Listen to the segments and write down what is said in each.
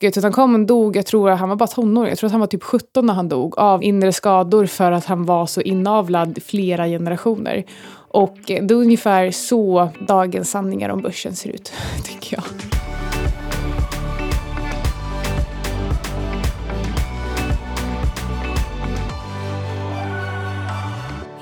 Tutankhamon dog, jag tror han var bara tonåring, jag tror att han var typ 17 när han dog av inre skador för att han var så inavlad flera generationer. Och eh, det är ungefär så dagens sanningar om börsen ser ut, tycker jag.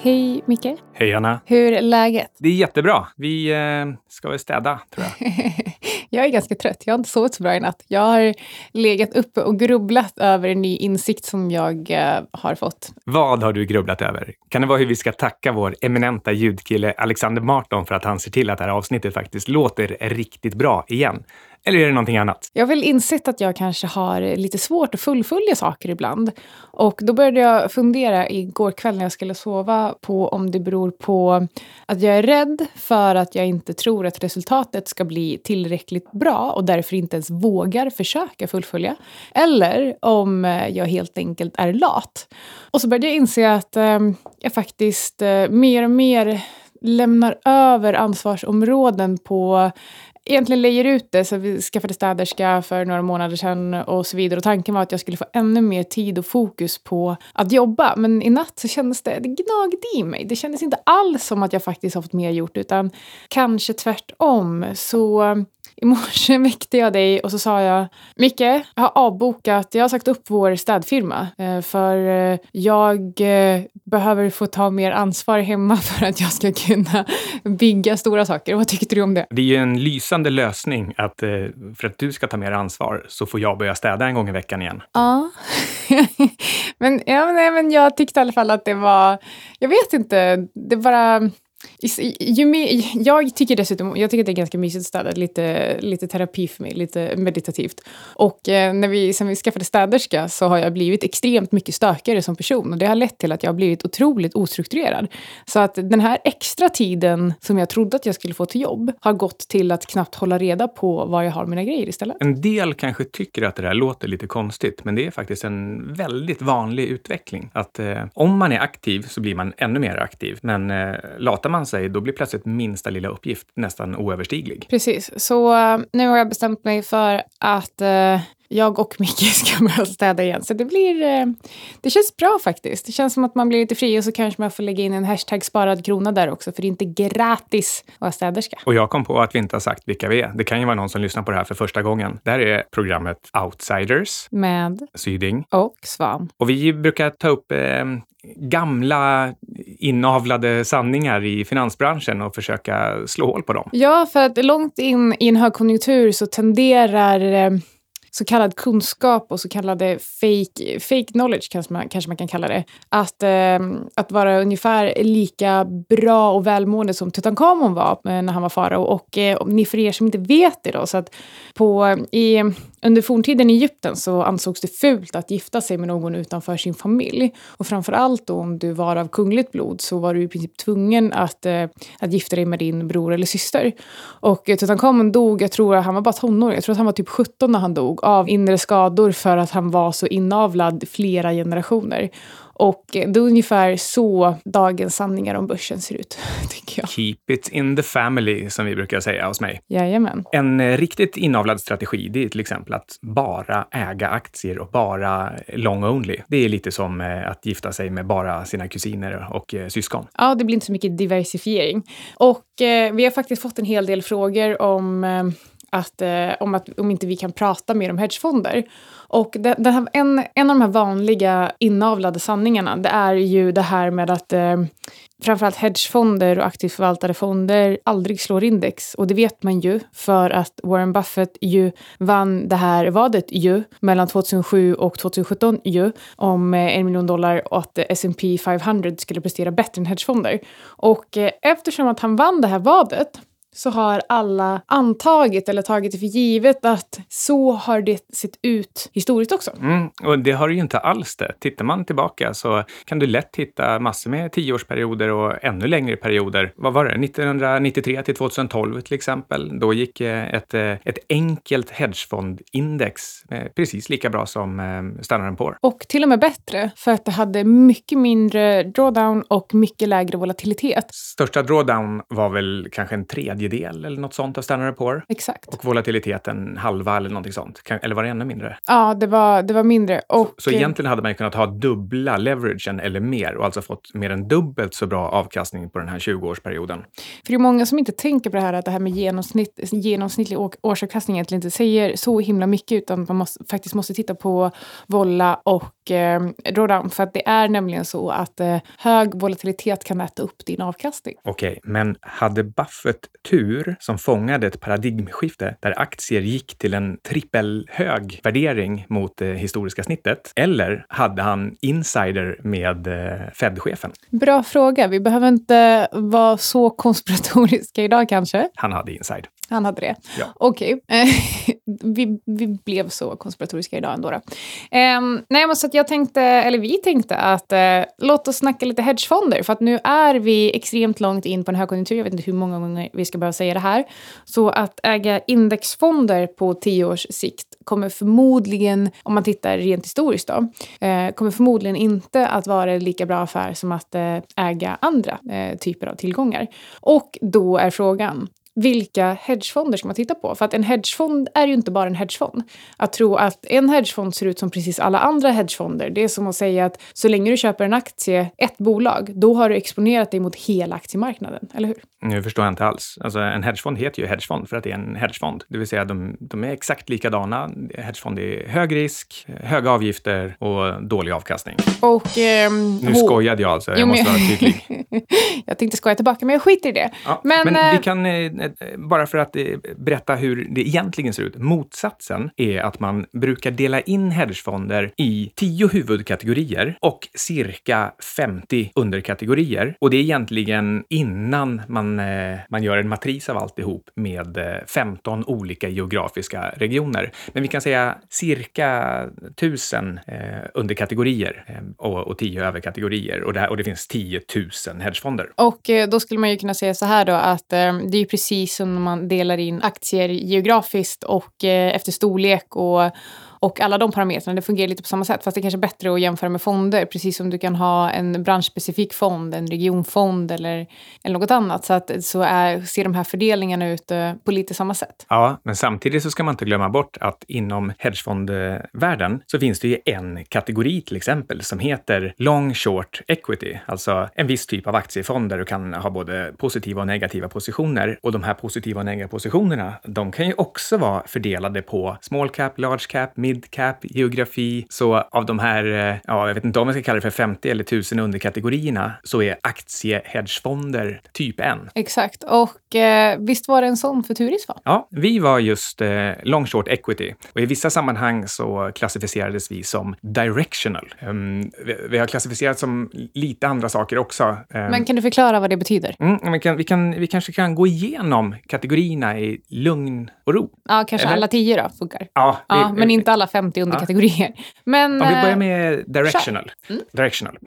Hej Micke. Hej Anna. Hur är läget? Det är jättebra. Vi eh, ska väl städa, tror jag. jag är ganska trött. Jag har inte sovit så bra i natt. Jag har legat uppe och grubblat över en ny insikt som jag eh, har fått. Vad har du grubblat över? Kan det vara hur vi ska tacka vår eminenta ljudkille Alexander Marton för att han ser till att det här avsnittet faktiskt låter riktigt bra igen? Eller är det någonting annat? Jag har väl insett att jag kanske har lite svårt att fullfölja saker ibland. Och då började jag fundera igår kväll när jag skulle sova på om det beror på att jag är rädd för att jag inte tror att resultatet ska bli tillräckligt bra och därför inte ens vågar försöka fullfölja. Eller om eh, jag helt enkelt är lat. Och så började jag inse att eh, jag faktiskt eh, mer och mer lämnar över ansvarsområden på egentligen lejer ut det. Så vi skaffade städerska för några månader sedan och så vidare. Och tanken var att jag skulle få ännu mer tid och fokus på att jobba. Men i natt så kändes det, det gnagde i mig. Det kändes inte alls som att jag faktiskt har fått mer gjort utan kanske tvärtom. Så i morse väckte jag dig och så sa jag Micke, jag har avbokat, jag har sagt upp vår städfirma eh, för eh, jag eh, behöver få ta mer ansvar hemma för att jag ska kunna bygga stora saker. Vad tyckte du om det? Det är ju en lysande lösning att för att du ska ta mer ansvar så får jag börja städa en gång i veckan igen. Ja, men, ja, men, men jag tyckte i alla fall att det var, jag vet inte, det bara ju mer, jag tycker dessutom jag tycker att det är ganska mysigt att städa, lite, lite terapi för mig, lite meditativt. Och eh, när vi, sen vi skaffade städerska så har jag blivit extremt mycket stökigare som person och det har lett till att jag har blivit otroligt ostrukturerad. Så att den här extra tiden som jag trodde att jag skulle få till jobb har gått till att knappt hålla reda på var jag har mina grejer istället. En del kanske tycker att det där låter lite konstigt, men det är faktiskt en väldigt vanlig utveckling. Att eh, om man är aktiv så blir man ännu mer aktiv, men eh, latar man sig, då blir plötsligt minsta lilla uppgift nästan oöverstiglig. Precis, så uh, nu har jag bestämt mig för att uh, jag och Micke ska börja städa igen. Så det blir... Uh, det känns bra faktiskt. Det känns som att man blir lite fri och så kanske man får lägga in en hashtag sparad krona där också, för det är inte gratis att vara städerska. Och jag kom på att vi inte har sagt vilka vi är. Det kan ju vara någon som lyssnar på det här för första gången. Det här är programmet Outsiders. Med Syding. Och Svan. Och vi brukar ta upp gamla inavlade sanningar i finansbranschen och försöka slå hål på dem. Ja, för att långt in i en högkonjunktur så tenderar eh, så kallad kunskap och så kallade fake, fake knowledge kanske man, kanske man kan kalla det. Att, eh, att vara ungefär lika bra och välmående som Tutankhamon var eh, när han var farao. Och eh, ni för er som inte vet det då, så att på, i, under forntiden i Egypten så ansågs det fult att gifta sig med någon utanför sin familj. Och framför allt då om du var av kungligt blod så var du i princip tvungen att, eh, att gifta dig med din bror eller syster. Och eh, dog, jag tror han var bara tonåring, jag tror att han var typ 17 när han dog av inre skador för att han var så inavlad flera generationer. Och det är ungefär så dagens sanningar om börsen ser ut, tycker jag. Keep it in the family, som vi brukar säga hos mig. Jajamän. En eh, riktigt inavlad strategi, det är till exempel att bara äga aktier och bara long only. Det är lite som eh, att gifta sig med bara sina kusiner och eh, syskon. Ja, det blir inte så mycket diversifiering. Och eh, vi har faktiskt fått en hel del frågor om eh, att, eh, om, att, om inte vi kan prata mer om hedgefonder. Och det, det här, en, en av de här vanliga inavlade sanningarna det är ju det här med att eh, framförallt hedgefonder och aktivt förvaltade fonder aldrig slår index. Och det vet man ju för att Warren Buffett ju vann det här vadet ju mellan 2007 och 2017 ju om eh, en miljon dollar och att S&P 500 skulle prestera bättre än hedgefonder. Och eh, eftersom att han vann det här vadet så har alla antagit eller tagit det för givet att så har det sett ut historiskt också. Mm, och det har det ju inte alls det. Tittar man tillbaka så kan du lätt hitta massor med tioårsperioder och ännu längre perioder. Vad var det? 1993 till 2012 till exempel. Då gick eh, ett, eh, ett enkelt hedgefondindex precis lika bra som eh, Standard Poor. Och till och med bättre för att det hade mycket mindre drawdown och mycket lägre volatilitet. Största drawdown var väl kanske en tredje tredjedel eller något sånt av Standard Poor. Exakt. Och volatiliteten halva eller någonting sånt. Eller var det ännu mindre? Ja, det var, det var mindre. Och, Så egentligen hade man kunnat ha dubbla leveragen eller mer och alltså fått mer än dubbelt så bra avkastning på den här 20-årsperioden. För det är många som inte tänker på det här att det här med genomsnitt, genomsnittlig årsavkastning egentligen inte säger så himla mycket utan man måste, faktiskt måste titta på volla och eh, drawdown. För att det är nämligen så att eh, hög volatilitet kan äta upp din avkastning. Okej, men hade Buffett tur som fångade ett paradigmskifte där aktier gick till en trippelhög värdering mot det historiska snittet? Eller hade han insider med eh, Fed-chefen? Bra fråga. Vi behöver inte vara så konspiratoriska idag kanske. Han hade inside. Han hade det? Ja. Okej. Eh, vi, vi blev så konspiratoriska idag ändå. Då. Ehm, nej, men så jag tänkte, eller vi tänkte att eh, låt oss snacka lite hedgefonder. För att nu är vi extremt långt in på en högkonjunktur. Jag vet inte hur många gånger vi ska behöva säga det här. Så att äga indexfonder på tio års sikt kommer förmodligen, om man tittar rent historiskt då, eh, kommer förmodligen inte att vara en lika bra affär som att eh, äga andra typer av tillgångar. Och då är frågan, vilka hedgefonder ska man titta på? För att en hedgefond är ju inte bara en hedgefond. Att tro att en hedgefond ser ut som precis alla andra hedgefonder, det är som att säga att så länge du köper en aktie, ett bolag, då har du exponerat dig mot hela aktiemarknaden, eller hur? Nu förstår jag inte alls. Alltså, en hedgefond heter ju hedgefond för att det är en hedgefond. Det vill säga de, de är exakt likadana. Hedgefond är hög risk, höga avgifter och dålig avkastning. Och... ehm, Nu skojade jag alltså, jag Jo, men- måste vara tydlig. jag tänkte skoja tillbaka, men jag skiter i det. Ja, Men, men eh, vi kan, eh, eh, Eh, bara för att eh, berätta hur det egentligen ser ut. Motsatsen är att man brukar dela in hedgefonder i tio huvudkategorier och cirka 50 underkategorier. Och det är egentligen innan man, eh, man gör en matris av alltihop med 15 olika geografiska regioner. Men vi kan säga cirka 1000 underkategorier och, och 10 överkategorier. Och det, här, och det finns 10 000 hedgefonder. Och då skulle man ju kunna säga så här då att det är ju precis som när man delar in aktier geografiskt och eh, efter storlek och, och alla de parametrarna. Det fungerar lite på samma sätt, fast det är kanske bättre att jämföra med fonder. Precis som du kan ha en branschspecifik fond, en regionfond eller, eller något annat. Så, att, så är, ser de här fördelningarna ut eh, på lite samma sätt. Ja, men samtidigt så ska man inte glömma bort att inom hedgefondvärlden så finns det ju en kategori till exempel som heter long short equity, alltså en viss typ av aktiefonder och kan ha både positiva och negativa positioner. Och de här positiva och negativa positionerna, de kan ju också vara fördelade på small cap, large cap, mid cap, geografi. Så av de här, eh, ja, jag vet inte om jag ska kalla det för 50 eller 1000 underkategorierna, så är aktiehedgefonder typ en. Exakt. Och eh, visst var det en sån för Turis va? Ja, vi var just eh, long short equity och i vissa sammanhang så klassificerades vi som directional. Ehm, vi, vi har klassificerat som lite andra saker också. Ehm, Men kan du förklara vad det betyder? mm, men kan, vi, kan, vi kanske kan gå igenom kategorierna i lugn och ro. Ja, kanske Eller? alla tio då funkar. Ja, vi- Ja, men inte alla 50 underkategorier. Men, Om vi börjar eh, med directional. Mm. directional.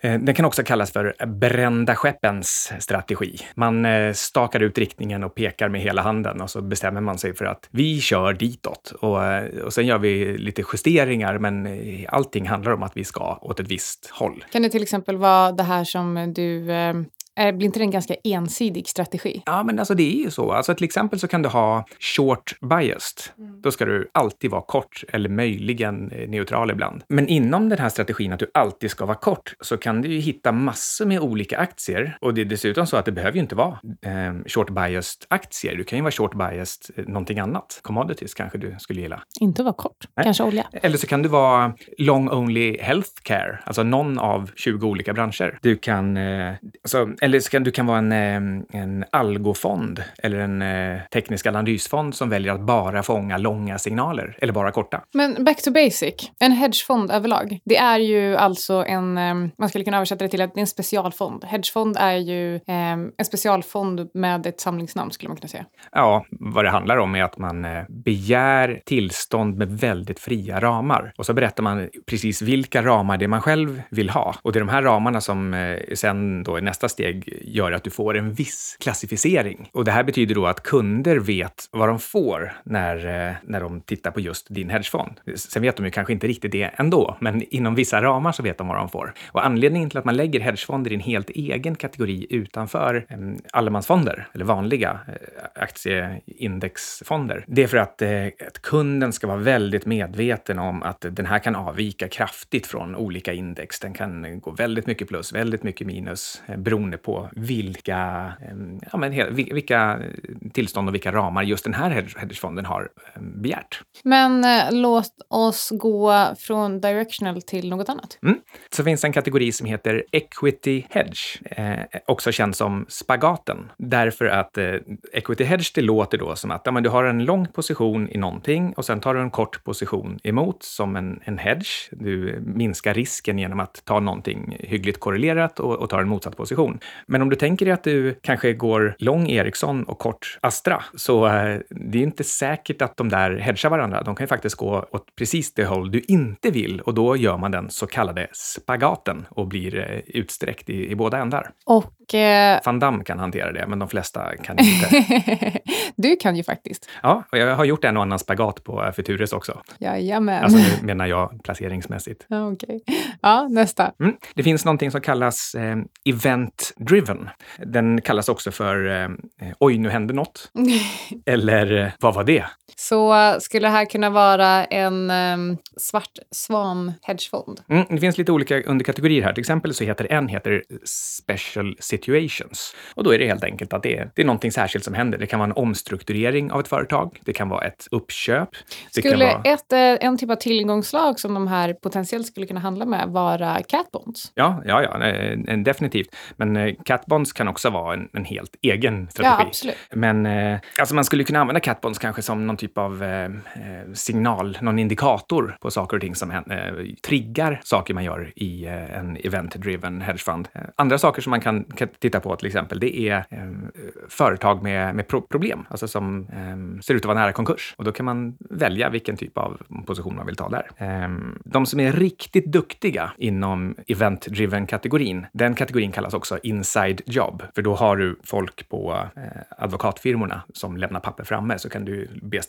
Eh, Den kan också kallas för brända skeppens strategi. Man eh, stakar ut riktningen och pekar med hela handen och så bestämmer man sig för att vi kör ditåt. Och, och sen gör vi lite justeringar, men allting handlar om att vi ska åt ett visst håll. Kan det till exempel vara det här som du... Eh, är- blir inte det en ganska ensidig strategi? Ja, men alltså det är ju så. Alltså till exempel så kan du ha short biased. Då ska du alltid vara kort eller möjligen eh, neutral ibland. Men inom den här strategin att du alltid ska vara kort så kan du ju hitta massor med olika aktier. Och det är dessutom så att det behöver ju inte vara eh, short biased aktier. Du kan ju vara short biased eh, någonting annat. Commodities kanske du skulle gilla. Inte vara kort. Nej. Kanske olja. Eller så kan du vara long only healthcare, alltså någon av 20 olika branscher. Du kan, eh, alltså, eller så kan du kan vara en, eh, en algofond eller en eh, teknisk analysfond som väljer att bara fånga långa signaler eller bara korta. Men back to basic. En hedgefond överlag. Det är ju alltså en... eh, Man skulle kunna översätta det till att det är en specialfond. Hedgefond är ju en specialfond med ett samlingsnamn skulle man kunna säga. Ja, vad det handlar om är att man begär tillstånd med väldigt fria ramar. Och så berättar man precis vilka ramar det är man själv vill ha. Och det är de här ramarna som sen då i nästa steg tillägg gör att du får en viss klassificering. Och det här betyder då att kunder vet vad de får när, eh, när de tittar på just din hedgefond. Sen vet de ju kanske inte riktigt det ändå, men inom vissa ramar så vet de vad de får. Och anledningen till att man lägger hedgefonder i en helt egen kategori utanför allemansfonder, eller vanliga eh, aktieindexfonder, det är för att, eh, att kunden ska vara väldigt medveten om att den här kan avvika kraftigt från olika index. Den kan gå väldigt mycket plus, väldigt mycket minus beroende på vilka, ja, men, vilka tillstånd och vilka ramar just den här hedgefonden har begärt. Men eh, låt oss gå från directional till något annat. Mm. Så finns en kategori som heter equity hedge, eh, också känd som spagaten. Därför att eh, equity hedge, det låter då som att ja, men du har en lång position i någonting och sen tar du en kort position emot som en, en hedge. Du minskar risken genom att ta någonting hyggligt korrelerat och, och tar en motsatt position. Men om du tänker dig att du kanske går lång Ericsson och kort Astra, så eh, det är inte säkert att de där hedgar varandra. De kan ju faktiskt gå åt precis det håll du inte vill och då gör man den så kallade spagaten och blir eh, utsträckt i, i båda ändar. Och... Eh... Van Damme kan hantera det, men de flesta kan inte. du kan ju faktiskt. Ja, och jag har gjort en och annan spagat på Futures också. Jajamän. Alltså nu menar jag placeringsmässigt. Okej. Okay. Ja, nästa. Mm. Det finns någonting som kallas eh, event driven. Den kallas också för eh, oj, nu hände något. Eller eh, vad var det? Så skulle det här kunna vara en um, svart svan hedgefond? Mm, det finns lite olika underkategorier här. Till exempel så heter en heter special situations. Och då är det helt enkelt att det är, det är någonting särskilt som händer. Det kan vara en omstrukturering av ett företag. Det kan vara ett uppköp. Det skulle vara... ett, eh, en typ av tillgångslag som de här potentiellt skulle kunna handla med vara catbonds? Ja, ja, ja definitivt. Men catbonds kan också vara en, en helt egen strategi. Ja. Men eh, alltså man skulle kunna använda catbonds kanske som någon typ av eh, signal, någon indikator på saker och ting som eh, triggar saker man gör i eh, en event-driven hedgefund. Andra saker som man kan, kan, titta på till exempel, det är företag med, med pro problem, alltså som ser ut att vara nära konkurs. Och då kan man välja vilken typ av position man vill ta där. de som är riktigt duktiga inom event-driven-kategorin, den kategorin kallas också inside job, för då har du folk på advokatfirmorna som lämnar papper framme, så kan du be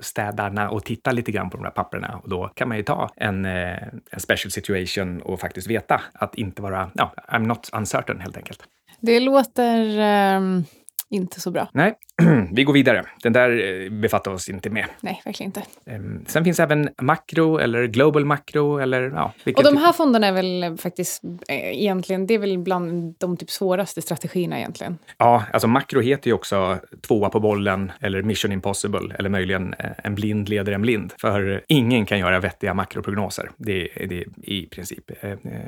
städarna att titta lite grann på de där papperna och då kan man ju ta en, eh, en special situation och faktiskt veta att inte vara, ja, I'm not uncertain helt enkelt. Det låter um inte så bra. Nej, vi går vidare. Den där eh, befattar oss inte med. Nej, verkligen inte. Ehm, sen finns även makro eller global makro eller ja. Och de här typ... fonderna är väl faktiskt eh, egentligen, det är väl bland de typ svåraste strategierna egentligen. Ja, alltså makro heter ju också tvåa på bollen eller mission impossible eller möjligen eh, en blind leder en blind. För ingen kan göra vettiga makroprognoser. Det, det är i princip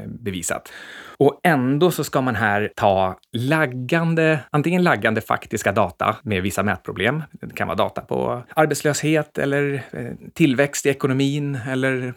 bevisat. Och ändå så ska man här ta laggande, antingen laggande faktiska data med vissa mätproblem. Det kan vara data på arbetslöshet eller eh, tillväxt i ekonomin eller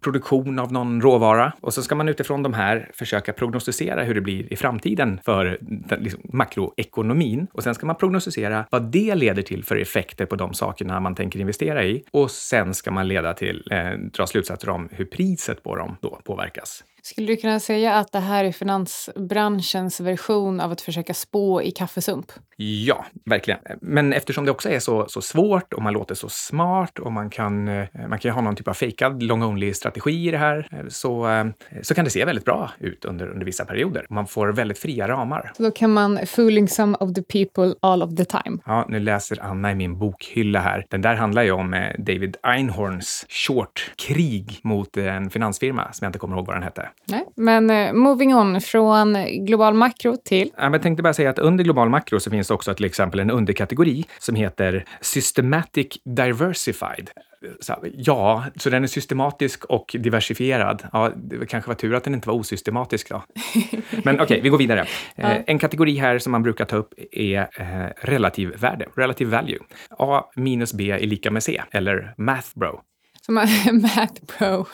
produktion av någon råvara. Och så ska man utifrån de här försöka prognostisera hur det blir i framtiden för den, liksom, makroekonomin. Och sen ska man prognostisera vad det leder till för effekter på de sakerna man tänker investera i. Och sen ska man leda till, eh, dra slutsatser om hur priset på dem då påverkas. Skulle du kunna säga att det här är finansbranschens version av att försöka spå i kaffesump? Ja, verkligen. Men eftersom det också är så, så svårt och man låter så smart och man kan, eh, man kan ha någon typ av fejkad long-only-strategi i det här, eh, så, eh, så kan det se väldigt bra ut under, under vissa perioder. Man får väldigt fria ramar. Så då kan man fooling some of the people all of the time. Ja, nu läser Anna i min bokhylla här. Den där handlar ju om David Einhorns short-krig mot en finansfirma som jag inte kommer ihåg vad den hette. Nej, men uh, moving on från global makro till? Ja, jag tänkte bara säga att under global makro så finns det också till exempel en underkategori som heter Systematic Diversified. Så, ja, så den är systematisk och diversifierad. Ja, det kanske var tur att den inte var osystematisk då. Men okej, okay, vi går vidare. Eh, en kategori här som man brukar ta upp är eh, relativ värde, relative value. A minus B är lika med C, eller math bro. Som Math bro.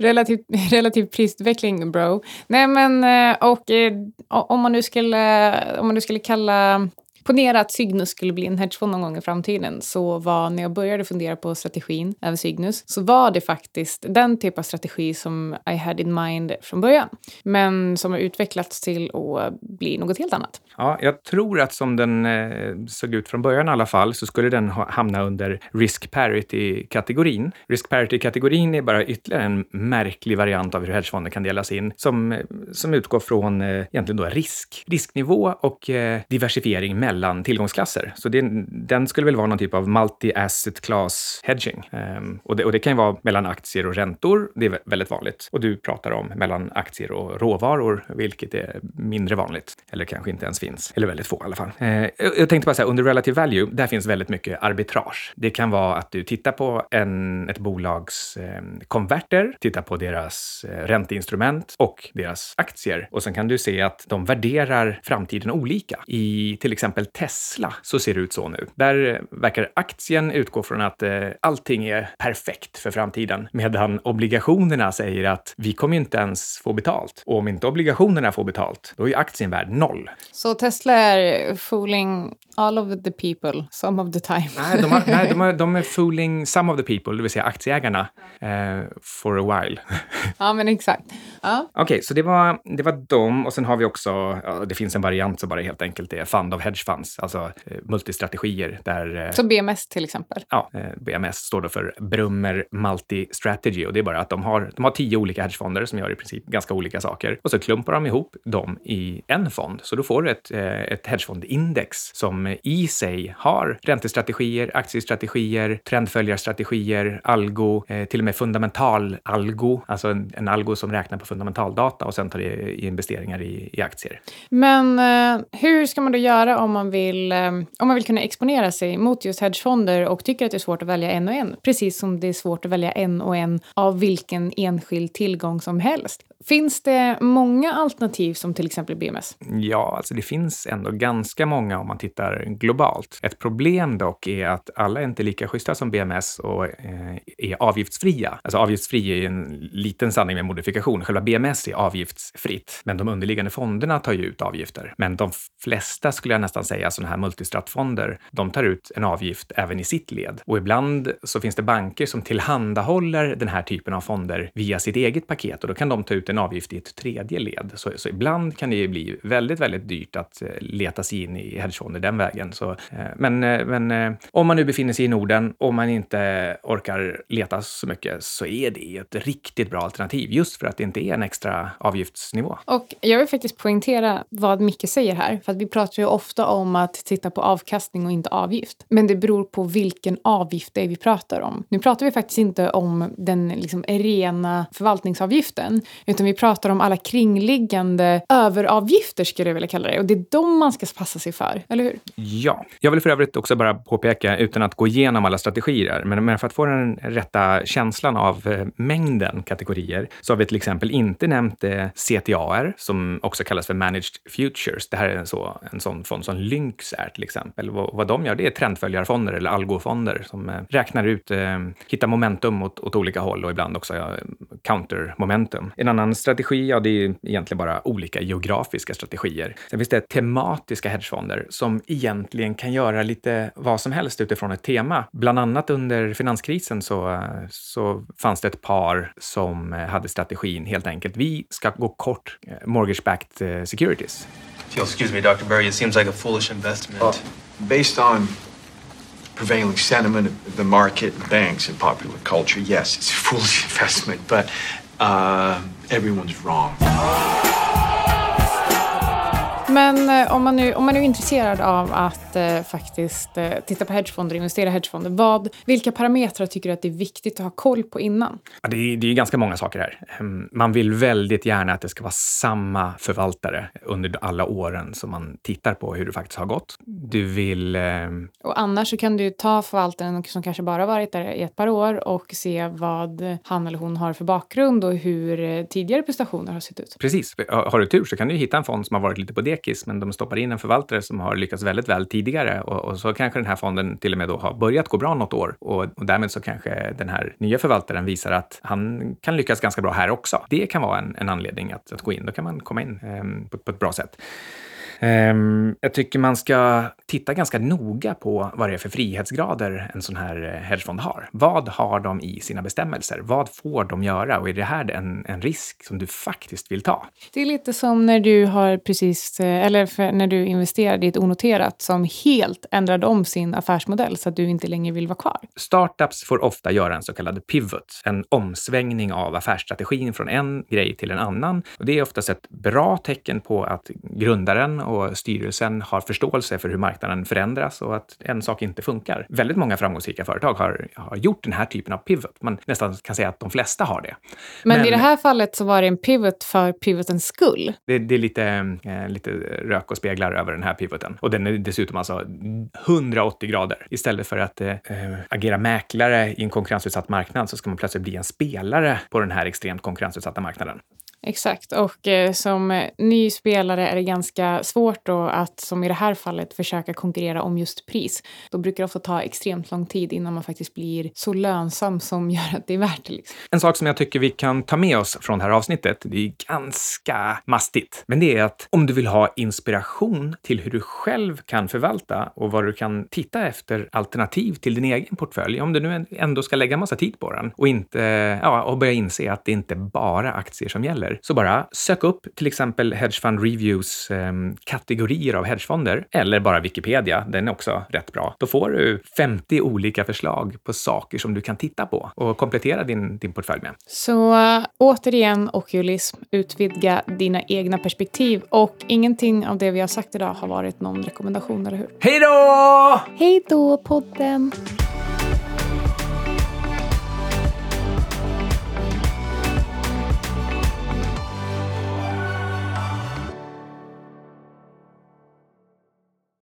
relativ, relativ prisutveckling bro. Nej men eh, och eh, om man nu skulle, om man nu skulle kalla ponera att Cygnus skulle bli en hedgefond någon gång i framtiden så var när jag började fundera på strategin över Cygnus så var det faktiskt den typ av strategi som I had in mind från början. Men som har utvecklats till att bli något helt annat. Ja, jag tror att som den eh, såg ut från början i alla fall så skulle den ha, hamna under risk parity-kategorin. Risk parity-kategorin är bara ytterligare en märklig variant av hur hedgefonder kan delas in som, som utgår från eh, egentligen då risk, risknivå och eh, diversifiering mellan mellan tillgångsklasser. Så det, den skulle väl vara någon typ av multi-asset class hedging. Um, och, det, och det kan ju vara mellan aktier och räntor. Det är väldigt vanligt. Och du pratar om mellan aktier och råvaror, vilket är mindre vanligt. Eller kanske inte ens finns. Eller väldigt få i alla fall. Uh, jag tänkte bara säga, under relative value, där finns väldigt mycket arbitrage. Det kan vara att du tittar på en, ett bolags eh, konverter, tittar på deras eh, ränteinstrument och deras aktier. Och sen kan du se att de värderar framtiden olika. I till exempel Tesla så ser det ut så nu. Där verkar aktien utgå från att eh, allting är perfekt för framtiden, medan obligationerna säger att vi kommer inte ens få betalt. Och om inte obligationerna får betalt, då är aktien värd noll. Så Tesla är fooling all of the people some of the time? Nej, de, har, nej, de, har, de är fooling some of the people, det vill säga aktieägarna, eh, for a while. ja, men exakt. Ja. Okej, okay, så det var, det var dem och sen har vi också, ja, det finns en variant som bara helt enkelt är fund of hedge funds, alltså eh, multistrategier där... Eh, så BMS till exempel? Ja, eh, BMS står då för Brummer Multi Strategy och det är bara att de har, de har tio olika hedgefonder som gör i princip ganska olika saker och så klumpar de ihop dem i en fond. Så då får du ett, ett hedgefondindex som i sig har räntestrategier, aktiestrategier, trendföljarstrategier, algo, till och med fundamental algo, alltså en, en algo som räknar på fundamentaldata och sen tar det i investeringar i, i aktier. Men hur ska man då göra om man, vill, eh, om man vill kunna exponera sig mot just hedgefonder och tycker att det är svårt att välja en och en? Precis som det är svårt att välja en och en av vilken enskild tillgång som helst. Finns det många alternativ som till exempel BMS? Ja, alltså det finns ändå ganska många om man tittar globalt. Ett problem dock är att alla är inte lika schyssta som BMS och eh, är avgiftsfria. Alltså avgiftsfri är en liten sanning med modifikation. Själva BMS är avgiftsfritt, men de underliggande fonderna tar ju ut avgifter. Men de flesta skulle jag nästan säga, sådana här multistratfonder, de tar ut en avgift även i sitt led. Och ibland så finns det banker som tillhandahåller den här typen av fonder via sitt eget paket och då kan de ta ut en en avgift i ett tredje led. Så, så ibland kan det ju bli väldigt, väldigt dyrt att eh, leta sig in i hedgefonder den vägen. Så, eh, men eh, men om man nu befinner sig i Norden och man inte orkar leta så mycket så är det ett riktigt bra alternativ just för att det inte är en extra avgiftsnivå. Och jag vill faktiskt poängtera vad Micke säger här, för att vi pratar ju ofta om att titta på avkastning och inte avgift. Men det beror på vilken avgift det är vi pratar om. Nu pratar vi faktiskt inte om den liksom rena förvaltningsavgiften, utan vi pratar om alla kringliggande överavgifter skulle jag vilja kalla det. Och det är de man ska passa sig för, eller hur? Ja. Jag vill för övrigt också bara påpeka, utan att gå igenom alla strategier, men, för att få den rätta känslan av eh, mängden kategorier, så har vi till exempel inte nämnt eh, CTAR, som också kallas för Managed Futures. Det här är en, så, en sån fond som Lynx är till exempel. Vad, vad de gör, det är trendföljarfonder eller algofonder som eh, räknar ut, hittar momentum åt, åt olika håll och ibland också ja, counter momentum. En annan strategi, ja, det är egentligen bara olika geografiska strategier. Sen finns det tematiska hedgefonder som egentligen kan göra lite vad som helst utifrån ett tema. Bland annat under finanskrisen så, så fanns det ett par som hade strategin helt enkelt. Vi ska gå kort eh, mortgage-backed eh, securities. Excuse me, Dr. Berry, it seems like a foolish investment. Uh, based on prevailing sentiment of the market, banks, and popular culture, yes, it's a foolish investment, but uh, everyone's wrong. Men eh, om man, nu, om man nu är intresserad av att eh, faktiskt eh, titta på hedgefonder, investera i hedgefonder, vad, vilka parametrar tycker du att det är viktigt att ha koll på innan? Ja, det, är, det är ganska många saker här. Ehm, man vill väldigt gärna att det ska vara samma förvaltare under alla åren som man tittar på hur det faktiskt har gått. Du vill... Eh... Och annars så kan du ta förvaltaren som kanske bara varit där i ett par år och se vad han eller hon har för bakgrund och hur eh, tidigare prestationer har sett ut. Precis. Har du tur så kan du hitta en fond som har varit lite på det lekis, men de stoppar in en förvaltare som har lyckats väldigt väl tidigare och, och så kanske den här fonden till och med då har börjat gå bra något år och, och därmed så kanske den här nya förvaltaren visar att han kan lyckas ganska bra här också. Det kan vara en, en anledning att, att gå in. Då kan man komma in eh, på, på ett bra sätt. Um, jag tycker man ska titta ganska noga på vad det är för frihetsgrader en sån här eh, hedgefond har. Vad har de i sina bestämmelser? Vad får de göra? Och är det här en, en risk som du faktiskt vill ta? Det är lite som när du har precis, eh, eller när du investerade i ett onoterat som helt ändrade om sin affärsmodell så att du inte längre vill vara kvar. Startups får ofta göra en så kallad pivot, en omsvängning av affärsstrategin från en grej till en annan. Och det är oftast ett bra tecken på att grundaren och styrelsen har förståelse för hur marknaden förändras och att en sak inte funkar. Väldigt många framgångsrika företag har, har gjort den här typen av pivot. Man nästan kan säga att de flesta har det. Men, Men i det här fallet så var det en pivot för pivotens skull. Det, det är lite, eh, lite rök och speglar över den här pivoten. Och den är dessutom alltså 180 grader. Istället för att eh, agera mäklare i en konkurrensutsatt marknad så ska man plötsligt bli en spelare på den här extremt konkurrensutsatta marknaden. Exakt, och eh, som eh, ny spelare är det ganska svårt då att, som i det här fallet, försöka konkurrera om just pris. Då brukar det ofta ta extremt lång tid innan man faktiskt blir så lönsam som gör att det är värt det. Liksom. En sak som jag tycker vi kan ta med oss från det här avsnittet, det är ganska mastigt, men det är att om du vill ha inspiration till hur du själv kan förvalta och vad du kan titta efter alternativ till din egen portfölj, om du nu ändå ska lägga massa tid på den och inte, ja, och börja inse att det inte bara är aktier som gäller så bara sök upp till exempel Hedge Fund Reviews eh, kategorier av hedgefonder eller bara Wikipedia. Den är också rätt bra. Då får du 50 olika förslag på saker som du kan titta på och komplettera din, din portfölj med. Så uh, återigen, okulism, utvidga dina egna perspektiv och ingenting av det vi har sagt idag har varit någon rekommendation, eller hur? Hej då! Hej då, podden!